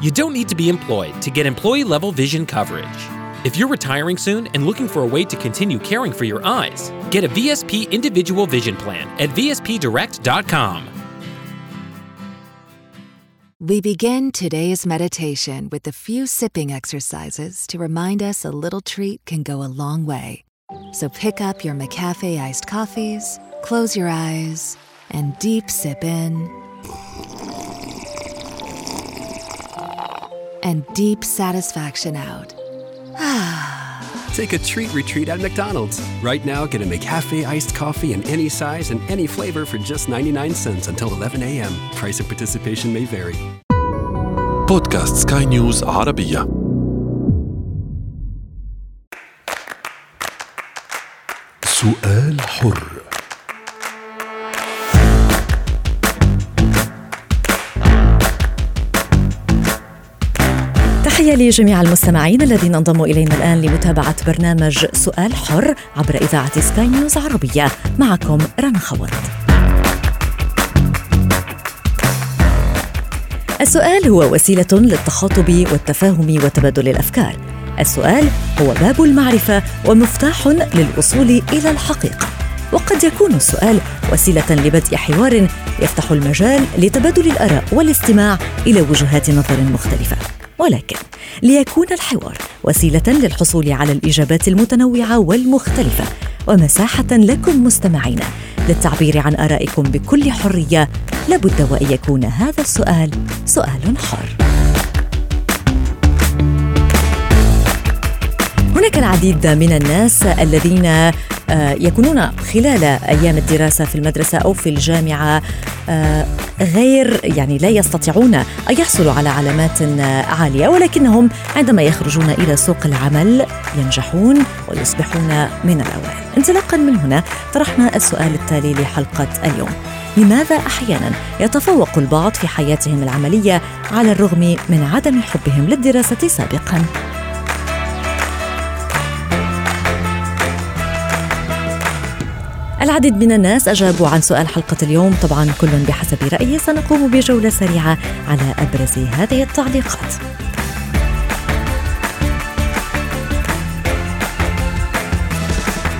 You don't need to be employed to get employee level vision coverage. If you're retiring soon and looking for a way to continue caring for your eyes, get a VSP individual vision plan at VSPdirect.com. We begin today's meditation with a few sipping exercises to remind us a little treat can go a long way. So pick up your McCafe iced coffees, close your eyes, and deep sip in And deep satisfaction out. Take a treat retreat at McDonald's. Right now, get a McCafe iced coffee in any size and any flavor for just 99 cents until 11 a.m. Price and participation may vary. بودكاست سكاي نيوز عربية سؤال حر تحية لجميع المستمعين الذين انضموا إلينا الآن لمتابعة برنامج سؤال حر عبر إذاعة سكاي نيوز عربية. معكم رنا خورت السؤال هو وسيلة للتخاطب والتفاهم وتبادل الأفكار. السؤال هو باب المعرفة ومفتاح للوصول إلى الحقيقة. وقد يكون السؤال وسيلة لبدء حوار يفتح المجال لتبادل الآراء والاستماع إلى وجهات نظر مختلفة. ولكن ليكون الحوار وسيلة للحصول على الإجابات المتنوعة والمختلفة ومساحة لكم مستمعينا للتعبير عن آرائكم بكل حرية لابد وإن يكون هذا السؤال سؤال حر هناك العديد من الناس الذين آه، يكونون خلال أيام الدراسة في المدرسة أو في الجامعة آه، غير يعني لا يستطيعون أن يحصلوا على علامات عالية ولكنهم عندما يخرجون إلى سوق العمل ينجحون ويصبحون من الأوائل. انطلاقا من هنا طرحنا السؤال التالي لحلقة اليوم. لماذا أحيانا يتفوق البعض في حياتهم العملية على الرغم من عدم حبهم للدراسة سابقا؟ العديد من الناس أجابوا عن سؤال حلقة اليوم. طبعا كل بحسب رأيه سنقوم بجولة سريعة على أبرز هذه التعليقات.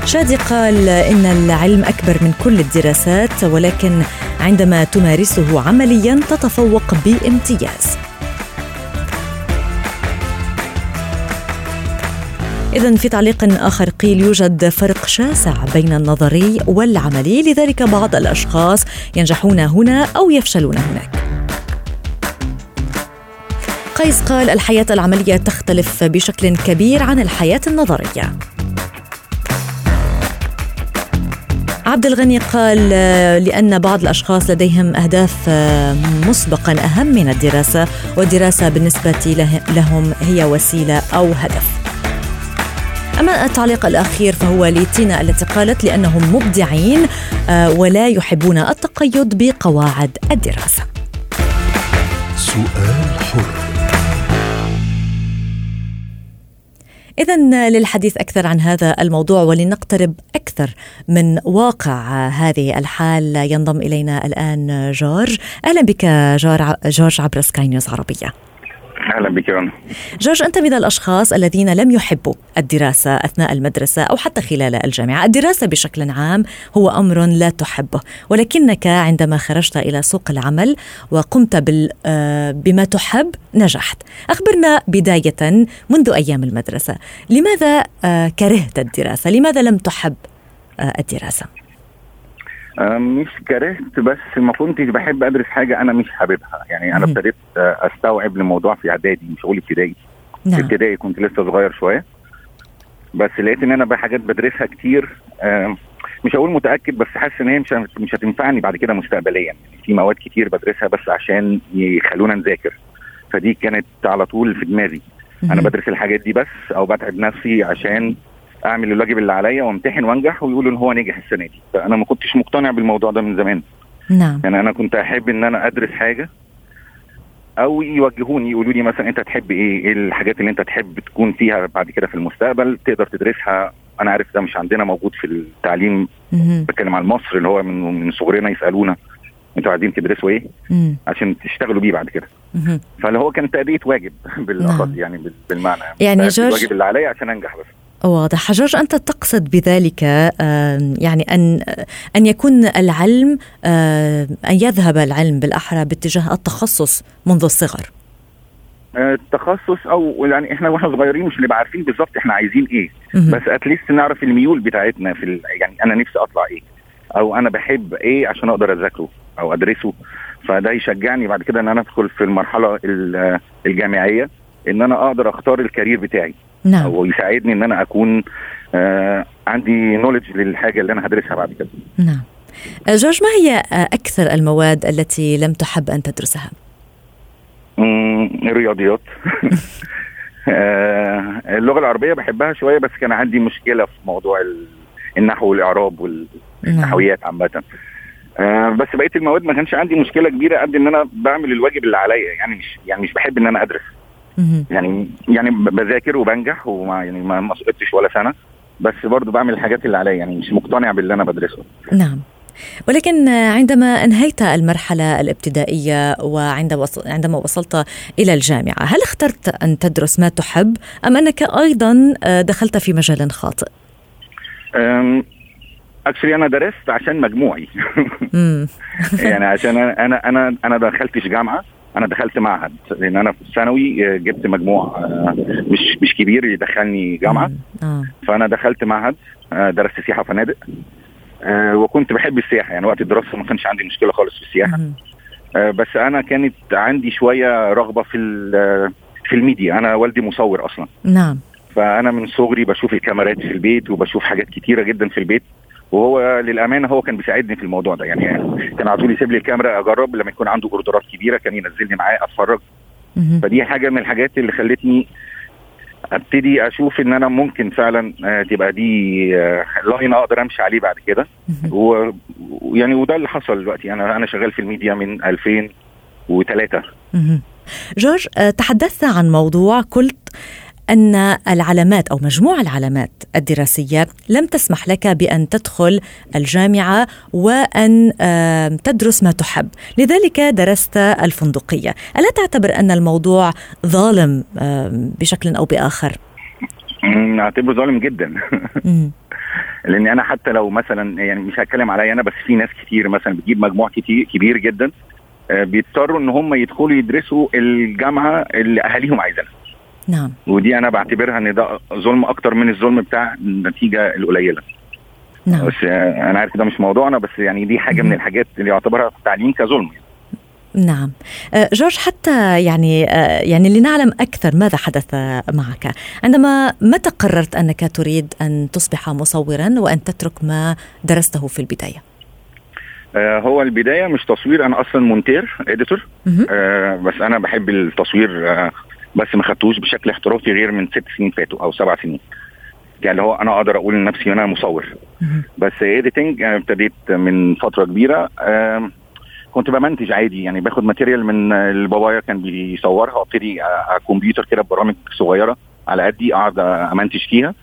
شادي قال إن العلم أكبر من كل الدراسات ولكن عندما تمارسه عمليا تتفوق بامتياز. إذا في تعليق آخر قيل يوجد فرق شاسع بين النظري والعملي لذلك بعض الأشخاص ينجحون هنا أو يفشلون هناك. قيس قال الحياة العملية تختلف بشكل كبير عن الحياة النظرية. عبد الغني قال لأن بعض الأشخاص لديهم أهداف مسبقا أهم من الدراسة والدراسة بالنسبة لهم هي وسيلة أو هدف. أما التعليق الأخير فهو لتينا التي قالت لأنهم مبدعين آه، ولا يحبون التقيد بقواعد الدراسة. سؤال حر. إذا للحديث أكثر عن هذا الموضوع ولنقترب أكثر من واقع هذه الحال. ينضم إلينا الآن جورج. أهلا بك جورج عبر سكاي نيوز عربية. أهلا بك جورج أنت من الأشخاص الذين لم يحبوا الدراسة أثناء المدرسة أو حتى خلال الجامعة، الدراسة بشكل عام هو أمر لا تحبه، ولكنك عندما خرجت إلى سوق العمل وقمت بال آه، بما تحب نجحت. أخبرنا بداية منذ أيام المدرسة، لماذا آه، كرهت الدراسة؟ لماذا لم تحب آه، مش كرهت بس ما كنتش بحب أدرس حاجة أنا مش حاببها. يعني أنا ابتديت أستوعب الموضوع في إعدادي مش هقول ابتدائي. نعم. في ابتدائي كنت لسه صغير شوية. بس لقيت إن أنا بحاجات بدرسها كتير مش هقول متأكد بس حاسس إن هي مش مش هتنفعني بعد كده مستقبليا. يعني في مواد كتير بدرسها بس عشان يخلونا نذاكر. فدي كانت على طول في دماغي. أنا بدرس الحاجات دي بس أو بتعب نفسي عشان أعمل الواجب اللي عليا وامتحن وأنجح ويقولوا إن هو نجح السنة دي. فأنا ما كنتش مقتنع بالموضوع ده من زمان. نعم. يعني أنا كنت أحب إن أنا أدرس حاجة أو يوجهوني يقولوا لي مثلا أنت تحب إيه؟ إيه الحاجات اللي أنت تحب تكون فيها بعد كده في المستقبل تقدر تدرسها؟ أنا عارف ده مش عندنا موجود في التعليم. بتكلم عن مصر اللي هو من من صغرنا يسألونا أنتوا عايزين تدرسوا إيه؟ مم. عشان تشتغلوا بيه بعد كده. فاللي هو كان تأدية واجب بالأخص نعم. يعني بال- بالمعنى. يعني جورج- الواجب اللي عليا عشان أنجح بس. واضح. جورج أنت تقصد بذلك يعني أن أن يكون العلم أن يذهب العلم بالأحرى باتجاه التخصص منذ الصغر؟ آه، التخصص أو يعني إحنا وإحنا صغيرين مش هنبقى عارفين بالظبط إحنا عايزين إيه. بس اتليست نعرف الميول بتاعتنا في. يعني أنا نفسي أطلع إيه. أو أنا بحب إيه عشان أقدر أذاكره أو أدرسه. فده يشجعني بعد كده إن أنا أدخل في المرحلة ال- الجامعية إن أنا أقدر أختار الكارير بتاعي. نعم. أو يساعدني إن أنا أكون آه عندي نولج للحاجة اللي أنا هدرسها بعد كده. نعم. آه، جورج ما هي آه، أكثر المواد التي لم تحب أن تدرسها؟ الرياضيات آه، اللغة العربية بحبها شوية بس كان عندي مشكلة في موضوع ال- النحو والإعراب وال نعم. عامة. آه بس بقية المواد ما كانش عندي مشكلة كبيرة قد إن أنا بعمل الواجب اللي عليا. يعني مش يعني مش بحب إن أنا أدرس. يعني يعني بذاكر وبنجح وما يعني ما سقطتش ولا سنة بس برضو بعمل الحاجات اللي عليا يعني مش مقتنع باللي أنا بدرسه نعم ولكن عندما أنهيت المرحلة الابتدائية وعند وص... عندما وصلت إلى الجامعة هل اخترت أن تدرس ما تحب أم أنك أيضا آه، دخلت في مجال خاطئ؟ اكشلي أنا درست عشان مجموعي. يعني عشان أنا أنا أنا أنا دخلتش جامعة أنا دخلت معهد لأن أنا في الثانوي آه، جبت مجموع آه، مش مش كبير يدخلني جامعة. آه. فأنا دخلت معهد درست سياحة وفنادق وكنت بحب السياحة. يعني وقت الدراسة ما كانش عندي مشكلة خالص في السياحة. بس أنا كانت عندي شوية رغبة في في الميديا. أنا والدي مصور أصلا. نعم. فأنا من صغري بشوف الكاميرات في البيت وبشوف حاجات كتيرة جدا في البيت. وهو للأمانة هو كان بيساعدني في الموضوع ده. يعني كان على طول يسيب لي الكاميرا أجرب لما يكون عنده أوردرات كبيرة كان ينزلني معاه أتفرج. فدي حاجة من الحاجات اللي خلتني أبتدي أشوف إن أنا ممكن فعلا آه، تبقى دي آه، line أقدر أمشي عليه بعد كده. ويعني وده اللي حصل دلوقتي. أنا أنا شغال في الميديا من 2003 مهم. جورج آه، تحدثت عن موضوع قلت أن العلامات أو مجموع العلامات الدراسية لم تسمح لك بأن تدخل الجامعة وأن تدرس ما تحب لذلك درست الفندقية ألا تعتبر أن الموضوع ظالم بشكل أو بآخر؟ أمم، أعتبره ظالم جدا. لأن أنا حتى لو مثلا يعني مش هتكلم عليا أنا بس في ناس كتير مثلا بتجيب مجموع كتير كبير جدا آه، بيضطروا إن هم يدخلوا يدرسوا الجامعة اللي أهاليهم عايزينها نعم. ودي أنا بعتبرها إن ده ظلم أكتر من الظلم بتاع النتيجة القليلة. نعم. بس أنا عارف ده مش موضوعنا بس يعني دي حاجة من الحاجات اللي يعتبرها التعليم كظلم. نعم. آه، جورج حتى يعني آه، يعني لنعلم أكثر ماذا حدث معك. عندما متى قررت أنك تريد أن تصبح مصورا وأن تترك ما درسته في البداية؟ آه، هو البداية مش تصوير أنا أصلا مونتير editor بس أنا بحب التصوير بس ما خدتوش بشكل احترافي غير من ست سنين فاتوا أو سبع سنين. يعني اللي هو أنا أقدر أقول لنفسي أنا مصور. بس editing ابتديت من فترة كبيرة كنت بمنتج عادي يعني باخد material من اللي بابايا كان بيصورها وابتدي على الكمبيوتر كده ببرامج صغيرة على قدي أقعد أمنتج فيها.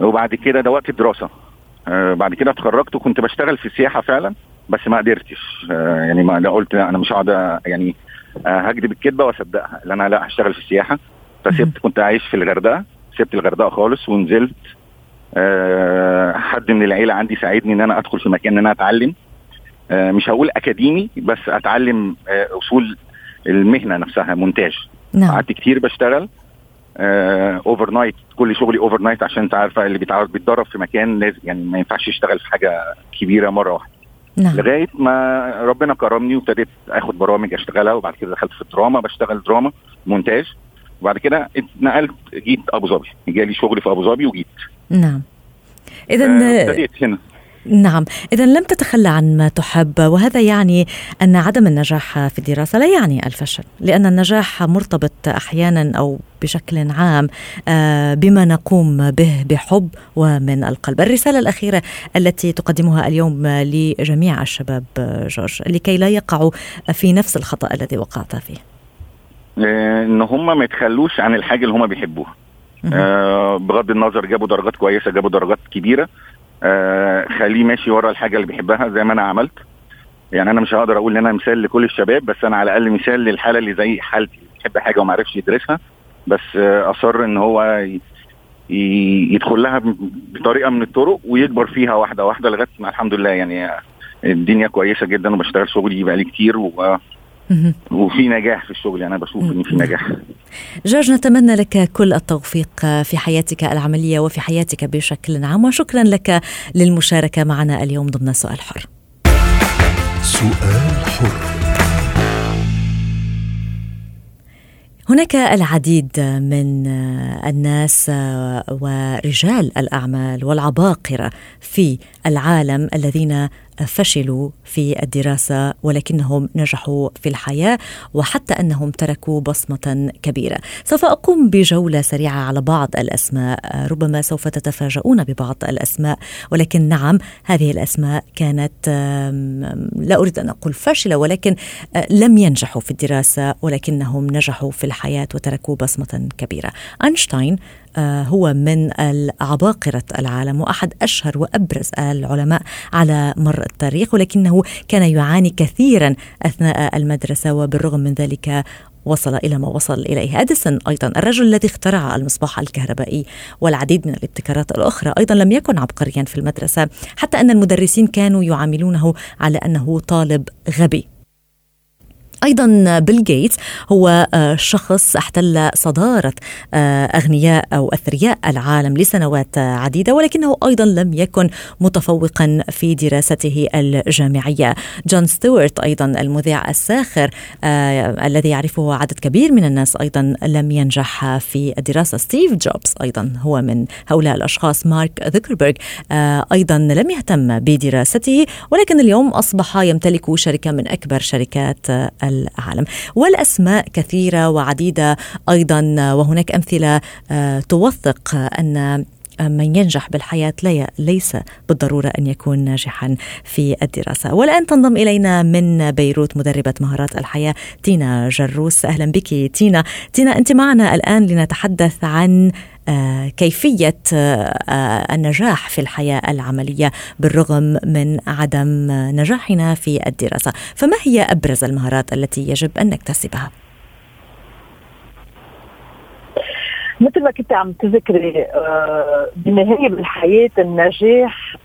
وبعد كده ده وقت الدراسه آه، بعد كده اتخرجت وكنت بشتغل في السياحة فعلا بس ما قدرتش. آه، يعني ما قلت لا أنا مش هقعد يعني آه، هكذب الكذبة وأصدقها. لأن أنا لا هشتغل في السياحة. فسبت كنت عايش في الغردقة. سبت الغردقة خالص ونزلت. آه، حد من العيلة عندي ساعدني إن أنا أدخل في مكان إن أنا أتعلم. آه، مش هقول أكاديمي بس أتعلم آه، أصول المهنة نفسها. مونتاج. نعم. قعدت كتير بشتغل. overnight كل شغلي overnight عشان انت عارفه اللي بيتعرض بيتدرب في مكان لازم يعني ما ينفعش يشتغل في حاجة كبيرة مرة واحدة. نعم. لغاية ما ربنا كرمني وابتديت آخد برامج أشتغلها وبعد كده دخلت في الدراما بشتغل دراما مونتاج. وبعد كده اتنقلت جيت أبو ظبي. جالي شغل في أبو ظبي وجيت. نعم. اذا آه، ابتديت هنا. نعم. إذا لم تتخلى عن ما تحب وهذا يعني أن عدم النجاح في الدراسة لا يعني الفشل لأن النجاح مرتبط أحيانا أو بشكل عام آه، بما نقوم به بحب ومن القلب. الرسالة الأخيرة التي تقدمها اليوم لجميع الشباب جورج لكي لا يقعوا في نفس الخطأ الذي وقعت فيه. ان هم ما يتخلوش عن الحاجة اللي هم بيحبوها. آه، بغض النظر جابوا درجات كويسة جابوا درجات كبيرة خليه ماشي ورا الحاجة اللي بيحبها زي ما أنا عملت. يعني أنا مش هقدر أقول إن أنا مثال لكل الشباب بس أنا على الأقل مثال للحالة اللي زي حالتي بيحب حاجة وما عرفش يدرسها. بس أصر إن هو يدخل لها بطريقة من الطرق ويكبر فيها واحدة واحدة لغاية ما الحمد لله يعني الدنيا كويسة جدا وبشتغل شغلي بقالي كتير و وفي نجاح في الشغل أنا بشوف ان في نجاح. جورج نتمنى لك كل التوفيق في حياتك العملية وفي حياتك بشكل عام وشكرا لك للمشاركة معنا اليوم ضمن سؤال حر. سؤال حر. هناك العديد من الناس ورجال الأعمال والعباقرة في العالم الذين فشلوا في الدراسة ولكنهم نجحوا في الحياة وحتى أنهم تركوا بصمة كبيرة. سوف أقوم بجولة سريعة على بعض الأسماء، ربما سوف تتفاجؤون ببعض الأسماء ولكن نعم هذه الأسماء كانت لا أريد أن أقول فاشلة ولكن لم ينجحوا في الدراسة ولكنهم نجحوا في الحياة وتركوا بصمة كبيرة. أينشتاين آه، هو من عباقرة العالم وأحد أشهر وأبرز العلماء على مر التاريخ ولكنه كان يعاني كثيرا أثناء المدرسة وبالرغم من ذلك وصل إلى ما وصل إليه. أديسون أيضا الرجل الذي اخترع المصباح الكهربائي والعديد من الابتكارات الأخرى أيضا لم يكن عبقريا في المدرسة حتى أن المدرسين كانوا يعاملونه على أنه طالب غبي. أيضا بيل جيتس هو آه، شخص احتل صدارة آه، أغنياء أو أثرياء العالم لسنوات عديدة ولكنه أيضا لم يكن متفوقا في دراسته الجامعية. جون ستيوارت أيضا المذيع الساخر آه، الذي يعرفه عدد كبير من الناس أيضا لم ينجح في الدراسة. ستيف جوبز أيضا هو من هؤلاء الأشخاص. مارك ذوكربيرغ أيضا لم يهتم بدراسته ولكن اليوم أصبح يمتلك شركة من أكبر شركات العالم. والأسماء كثيرة وعديدة أيضا وهناك أمثلة آه، توثق أن من ينجح بالحياة ليس بالضرورة أن يكون ناجحا في الدراسة. والآن تنضم إلينا من بيروت مدربة مهارات الحياة تينا جروس. أهلا بك تينا. تينا أنت معنا الآن لنتحدث عن آه، كيفية آه، النجاح في الحياة العملية بالرغم من عدم نجاحنا في الدراسة فما هي أبرز المهارات التي يجب أن نكتسبها؟ مثل ما كنت عم تذكري آه، بالنهايه بالحياة النجاح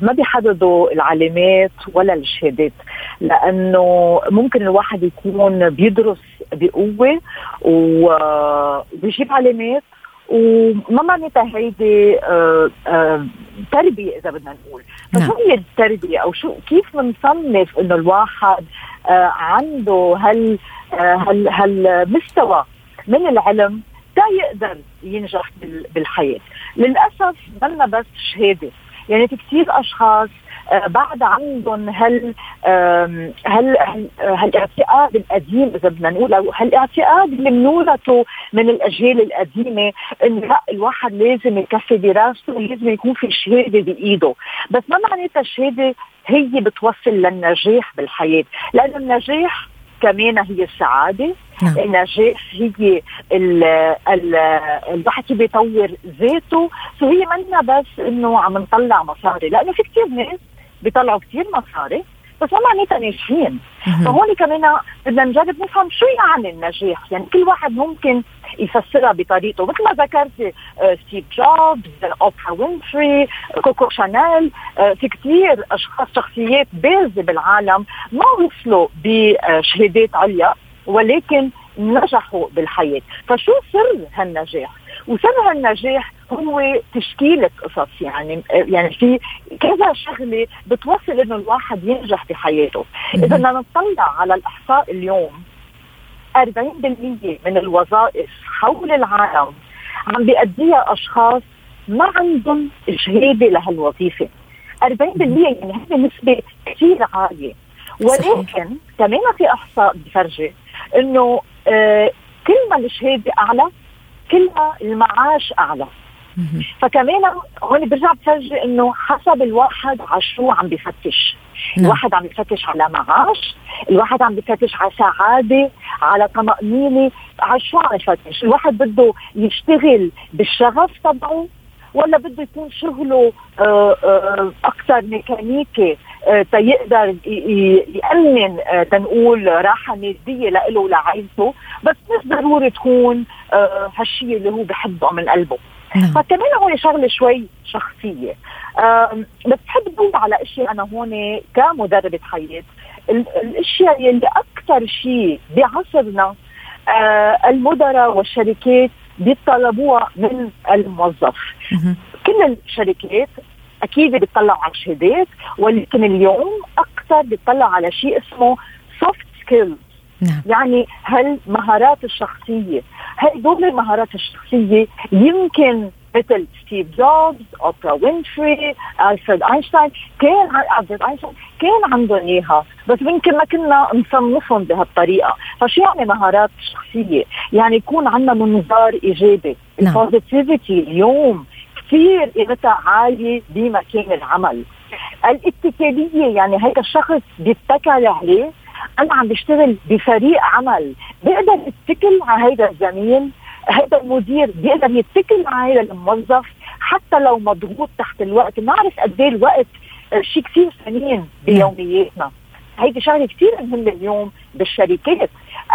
ما بيحددوا العلامات ولا الشهادات لأنه ممكن الواحد يكون بيدرس بقوة وبيجيب علامات وما معناتها هيدي آه، آه، تربية إذا بدنا نقول. فشو نعم. هي التربية؟ أو شو كيف بنصنف إنه الواحد آه، عنده هال هال هالمستوى من العلم تا يقدر ينجح بالحياة؟ للأسف منا بس شهادة. يعني في كثير أشخاص آه، بعد عندهم هال هال هالاعتقاد القديم إذا بدنا نقول أو هالاعتقاد اللي منورته من الأجيال القديمة انه لا الواحد لازم يكفي دراسته ولازم يكون في شهادة بإيده، بس ما معناتها الشهادة هي بتوصل للنجاح بالحياة، لأنه النجاح كمان هي السعادة. نعم. النجاح هي الواحد بيطور ذاته. فهي منا بس إنه عم نطلع مصاري. لأنه في كثير ناس بيطلعوا كثير مصاري بس ما معناتها ناجحين. فهون كمان بدنا نجرب نفهم شو يعني النجاح. يعني كل واحد ممكن يفسرها بطريقته. مثل ما ذكرت ستيف جوبز اوبرا وينفري كوكو شانيل في كثير أشخاص شخصيات بارزه بالعالم ما وصلوا بشهادات عليا ولكن نجحوا بالحياة. فشو سر هالنجاح؟ وسر هالنجاح هو تشكيلة قصص يعني يعني في كذا شغلة بتوصل إنه الواحد ينجح بحياته، إذا بدنا نطلع على الإحصاء اليوم 40% من الوظائف حول العالم عم بيأديها أشخاص ما عندهم شهادة لهالوظيفة. 40% يعني هذه نسبة كثير عالية. ولكن كمان في إحصاء بفرجي إنه آه كل ما الشهادة أعلى كل ما المعاش أعلى فكمان هون برجع بفرجي إنه حسب الواحد على شو عم بفتش. نعم. الواحد عم بفتش على معاش الواحد عم بفتش على سعادة على طمأنينة. على شو عم يفتش؟ الواحد بده يشتغل بالشغف تبعه ولا بده يكون شغله آه، آه، أكثر ميكانيكي؟ تيقدر يأمن تنقول راحة مادية له ولعائلته بس مش ضروري تكون هالشيء اللي هو بحبه من قلبه. نعم. فكمان هون شغلة شوي شخصية. بس بحب أقول على إشياء أنا هون كمدربة حياة الإشياء اللي أكثر شيء بعصرنا آه المدراء والشركات بيطلبوها من الموظف. كل الشركات أكيد بيطلعوا على الشهادات ولكن اليوم أكثر بيطلعوا على شيء اسمه soft skills نعم. يعني هالمهارات الشخصية هدول المهارات الشخصية يمكن مثل ستيف جوبز اوبرا وينفري الفريد اينشتاين كان الفريد اينشتاين كان عندهم اياها بس يمكن ما كنا نصنفهم بهالطريقة. فشو يعني مهارات شخصية؟ يعني يكون عندنا منظار إيجابي نعم. ال positivity اليوم. كثير قيمتها عاليه بمكان العمل. الاتكالية يعني هيك الشخص بيتكل عليه أنا عم بشتغل بفريق عمل. بقدر اتكل على هيدا الزميل هذا المدير بيقدر يتكل على هذا الموظف حتى لو مضغوط تحت الوقت. نعرف قد إيه الوقت شيء كثير ثمين بيومياتنا. هيدي شغلة كثير مهمة اليوم بالشركات.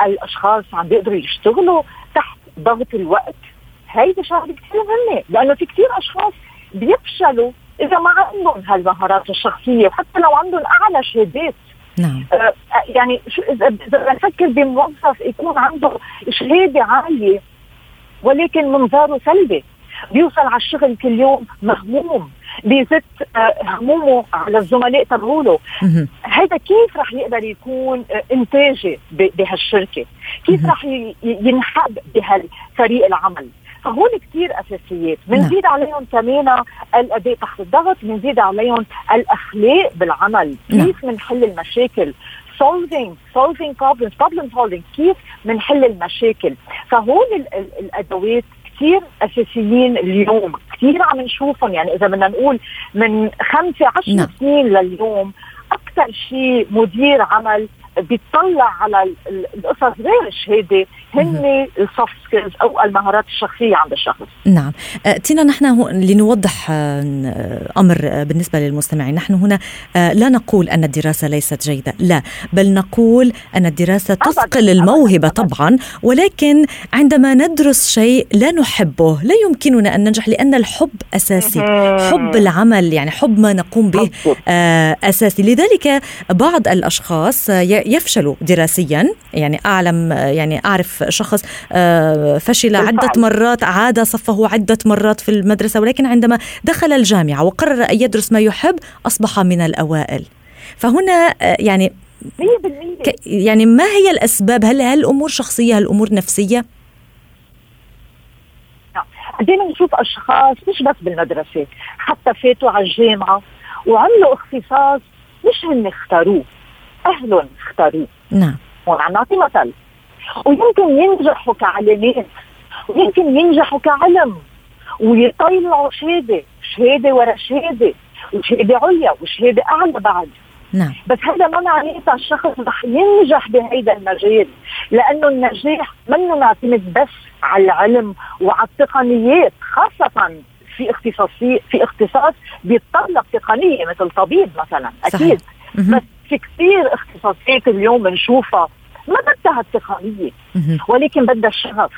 الأشخاص عم بيقدروا يشتغلوا تحت ضغط الوقت. هيدي شغلة كثير مهمة لأنه في كثير أشخاص بيفشلوا إذا ما عندهم هالمهارات الشخصية وحتى لو عندهم أعلى شهادات نعم. آه يعني شو اذا بنفكر بموظف يكون عنده شهادة عالية ولكن منظاره سلبي. بيوصل على الشغل كل يوم مهموم بيزت آه، همومه على الزملاء تبعوله. هذا كيف رح يقدر يكون آه، إنتاجي بهالشركة؟ كيف رح ينحب بهالفريق العمل؟ فهون كثير أساسيات. بنزيد نعم. عليهم كمان الأداء تحت الضغط بنزيد عليهم الأخلاق بالعمل. نعم. كيف بنحل المشاكل؟ Solving solving problems problem solving. كيف بنحل المشاكل؟ فهون الأدوات كثير أساسيين اليوم. كثير عم نشوفهم. يعني إذا بدنا نقول من خمسة عشر نعم. سنين لليوم أكثر شيء مدير عمل بيطلع على القصص غير الشهادة هن ال soft skills أو المهارات الشخصية عند الشخص. نعم، آه، تينا نحن لنوضح آه، أمر آه، بالنسبة للمستمعين، نحن هنا لا نقول أن الدراسة ليست جيدة، لا، بل نقول أن الدراسة تصقل الموهبة طبعا، ولكن عندما ندرس شيء لا نحبه، لا يمكننا أن ننجح لأن الحب أساسي، حب العمل يعني حب ما نقوم به أساسي، لذلك بعض الأشخاص يفشلوا دراسيا، يعني أعلم يعني أعرف شخص آه، فشل عدة مرات عاد صفه عدة مرات في المدرسة ولكن عندما دخل الجامعة وقرر أن يدرس ما يحب أصبح من الأوائل. فهنا آه، يعني يعني ما هي الأسباب؟ هل هل الأمور شخصية؟ هل الأمور نفسية؟ بدينا نشوف أشخاص مش بس بالمدرسة حتى فاتوا على الجامعة وعملوا اختصاص مش هن اختاروه. اهلهم اختاروه نعم. وعم نعطي مثل ويمكن ينجحوا كعلامات ويمكن ينجحوا كعلم ويطلعوا شهادة. شهادة ورا شهادة. وشهادة عليا. وشهادة أعلى بعد. نعم. بس هذا ما معناتها الشخص رح ينجح بهيدا المجال. لأنه النجاح منه معتمد بس على العلم وعلى التقنيات خاصة في اختصاصي في اختصاص بيتطلب تقنيه مثل طبيب مثلا. أكيد. صحيح. بس في كثير اختصاصات اليوم بنشوفها. ما بدها التقنية ولكن بدها الشغف.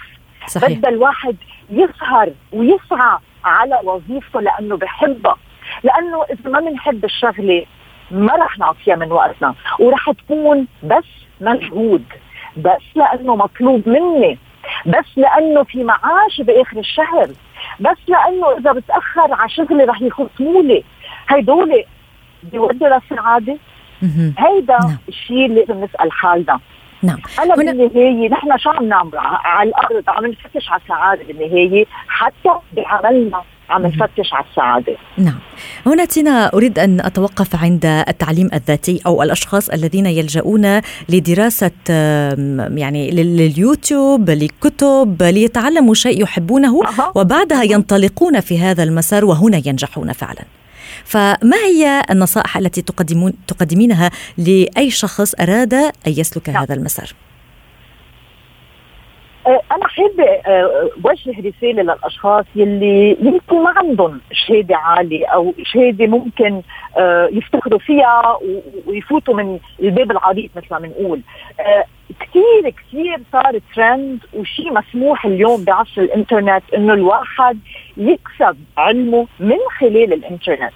صحيح. بدها الواحد يسهر ويسعى على وظيفته لأنه بحبها. لأنه إذا ما بنحب الشغلة ما رح نعطيها من وقتنا. ورح تكون بس مجهود بس لأنه مطلوب مني بس لأنه في معاش بآخر الشهر بس لأنه إذا بتأخر على شغلي رح يخصموا لي. هدول بيودوا للسعادة. هيدا نعم. الشيء اللي لازم نسأل حالنا. نعم. أنا هنا... بالنهاية نحن شو عم نعمل؟ على الأرض عم نفتش على السعادة بالنهاية حتى بعملنا عم نفتش على السعادة نعم هنا تينا أريد أن أتوقف عند التعليم الذاتي أو الأشخاص الذين يلجؤون لدراسة يعني لليوتيوب لكتب ليتعلموا شيء يحبونه وبعدها ينطلقون في هذا المسار وهنا ينجحون فعلا فما هي النصائح التي تقدمون تقدمينها لأي شخص أراد أن يسلك نعم. هذا المسار؟ آه، أنا حابه آه، وجه رسالة للأشخاص يلي يمكن ما عندهم شهادة عالية أو شهادة ممكن آه، يفتخروا فيها ويفوتوا من الباب العريض مثل ما بنقول. كثير كثير صار ترند وشيء مسموح اليوم بعصر الإنترنت إنه الواحد يكسب علمه من خلال الإنترنت.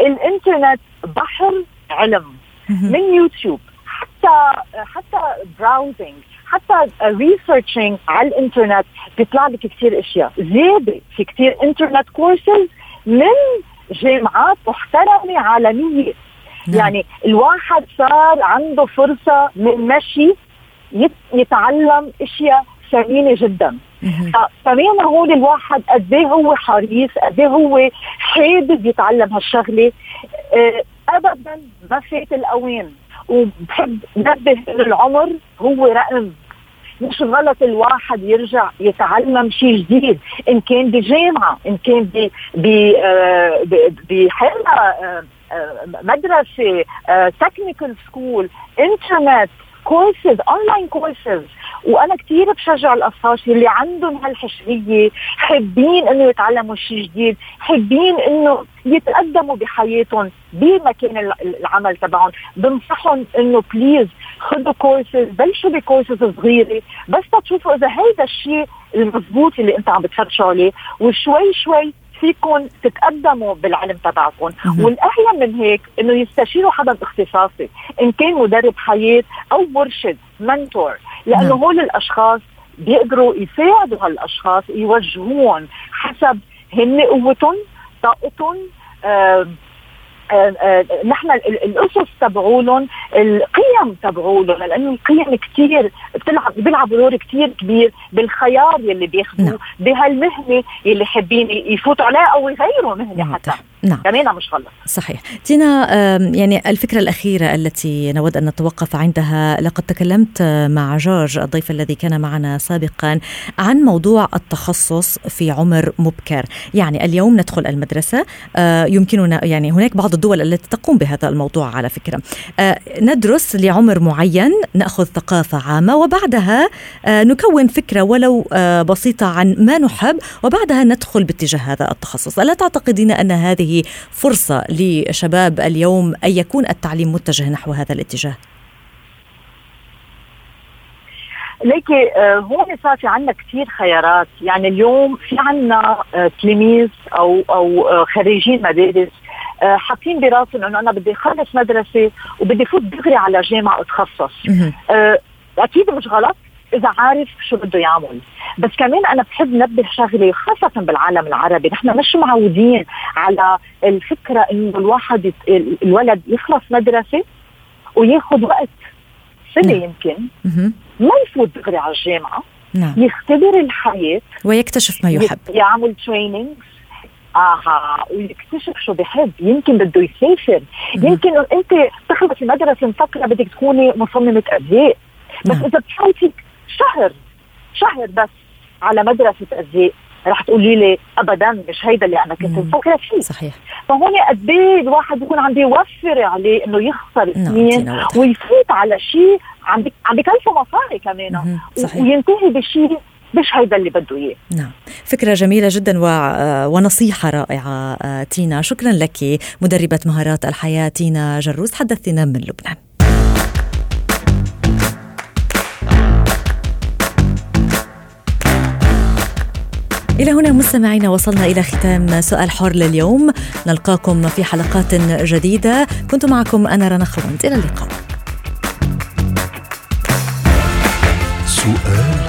الإنترنت بحر علم من يوتيوب حتى حتى browsing حتى researching على الإنترنت بيطلع لك كثير أشياء. زيادة في كثير internet courses من جامعات محترمة عالمية. نعم. يعني الواحد صار عنده فرصة من مشي يتعلم أشياء ثمينة جدا. فكمان هون الواحد؟ قد إيه هو حريص؟ قد إيه هو حابب يتعلم هالشغلة؟ أه ابدا ما فات الأوان. وبحب نبه العمر هو رقم مش غلط الواحد يرجع يتعلم شيء جديد. إن كان بجامعة إن كان آه، بحالة آه، آه، مدرسة technical school internet courses online courses وأنا كثير بشجع الاشخاص اللي عندهم هالحشرية حابين إنه يتعلموا شيء جديد حابين إنه يتقدموا بحياتهم بمكان العمل تبعهم. بنصحهم إنه please خذوا كورسز بلشوا بكورسز صغيرة بس تشوفوا إذا هيدا الشيء المضبوط اللي أنت عم بتفتشوا عليه. وشوي شوي فيكم تتقدموا بالعلم تبعكم والأهم من هيك إنه يستشيروا حدا اختصاصي إن كان مدرب حياة أو مرشد منتور. لأنه نعم. هول الأشخاص بيقدروا يساعدوا هالأشخاص يوجهوهم حسب هن قوتهم طاقتهم آه نحن الأسس تبعولهم القيم تبعولهم لأنه القيم كثير بتلعب بيلعبوا دور كثير كبير بالخيار يلي بياخذوه نعم. بهالمهنة يلي حابين يفوتوا عليها أو يغيروا مهنة حتى نعم. كمان مش غلط. صحيح. تينا يعني الفكرة الأخيرة التي نود أن نتوقف عندها لقد تكلمت مع جورج الضيف الذي كان معنا سابقا عن موضوع التخصص في عمر مبكر. يعني اليوم ندخل المدرسة. آه، يمكننا يعني هناك بعض الدول التي تقوم بهذا الموضوع على فكرة. آه، ندرس لعمر معين نأخذ ثقافة عامة وبعدها آه، نكون فكرة ولو بسيطة عن ما نحب وبعدها ندخل باتجاه هذا التخصص. ألا تعتقدين أن هذه فرصة لشباب اليوم أن يكون التعليم متجه نحو هذا الاتجاه؟ ليكي آه، هون صار في عندنا كثير خيارات. يعني اليوم في عندنا آه، تلاميذ أو أو آه، خريجين مدارس حاطين براسهم إنه أنا بدي أخلص مدرسة وبدي فوت دغري على جامعة اتخصص أكيد مش غلط إذا عارف شو بده يعمل. بس كمان أنا بحب نبه شغلة خاصة بالعالم العربي. نحن مش معودين على الفكرة إنه الواحد الولد يخلص مدرسة وياخذ وقت سنة نعم. يمكن ما يفوت دغري على الجامعة. نعم. يختبر الحياة. ويكتشف ما يحب. يعمل تريننج آها. ويكتشف شو بحب. يمكن بده يسافر. يمكن أنت تخلصي مدرسه مفكرة بدك تكوني مصممة ازياء بس نعم. إذا بتفوتي شهر شهر بس على مدرسة ازياء رح تقولي لي ابدا مش هيدا اللي أنا كنت مفكره فيه. صحيح. فهون قد إيه الواحد بيكون عم بيوفر عليه إنه يخسر نعم، سنين ويفوت على شيء عم عم بكلفه مصاري كمان. وينتهي بشيء مش هيدا اللي بده إياه. نعم. فكرة جميلة جدا و... ونصيحة رائعة تينا. شكرا لك مدربة مهارات الحياة تينا جروس تحدثتنا من لبنان. إلى هنا مستمعينا وصلنا إلى ختام سؤال حر لليوم. نلقاكم في حلقات جديدة. كنت معكم أنا رنا خوانت. إلى اللقاء. سؤال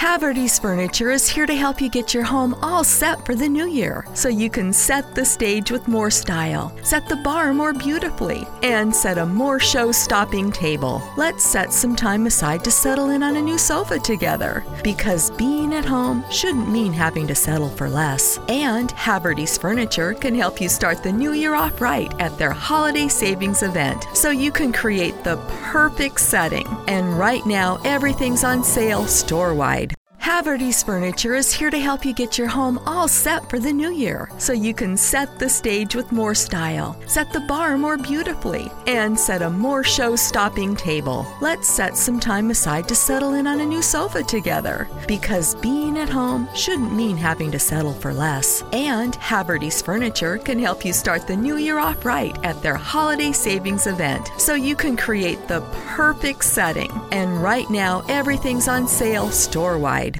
Haverty's Furniture is here to help you get your home all set for the new year so you can set the stage with more style, set the bar more beautifully, and set a more show stopping table. Let's set some time aside to settle in on a new sofa together because being at home shouldn't mean having to settle for less. And Haverty's Furniture can help you start the new year off right at their holiday savings event so you can create the perfect setting. And right now, everything's on sale store wide. Haverty's Furniture is here to help you get your home all set for the new year so you can set the stage with more style, set the bar more beautifully, and set a more show stopping table. Let's set some time aside to settle in on a new sofa together because being at home shouldn't mean having to settle for less. And Haverty's Furniture can help you start the new year off right at their holiday savings event so you can create the perfect setting. And right now, everything's on sale store wide.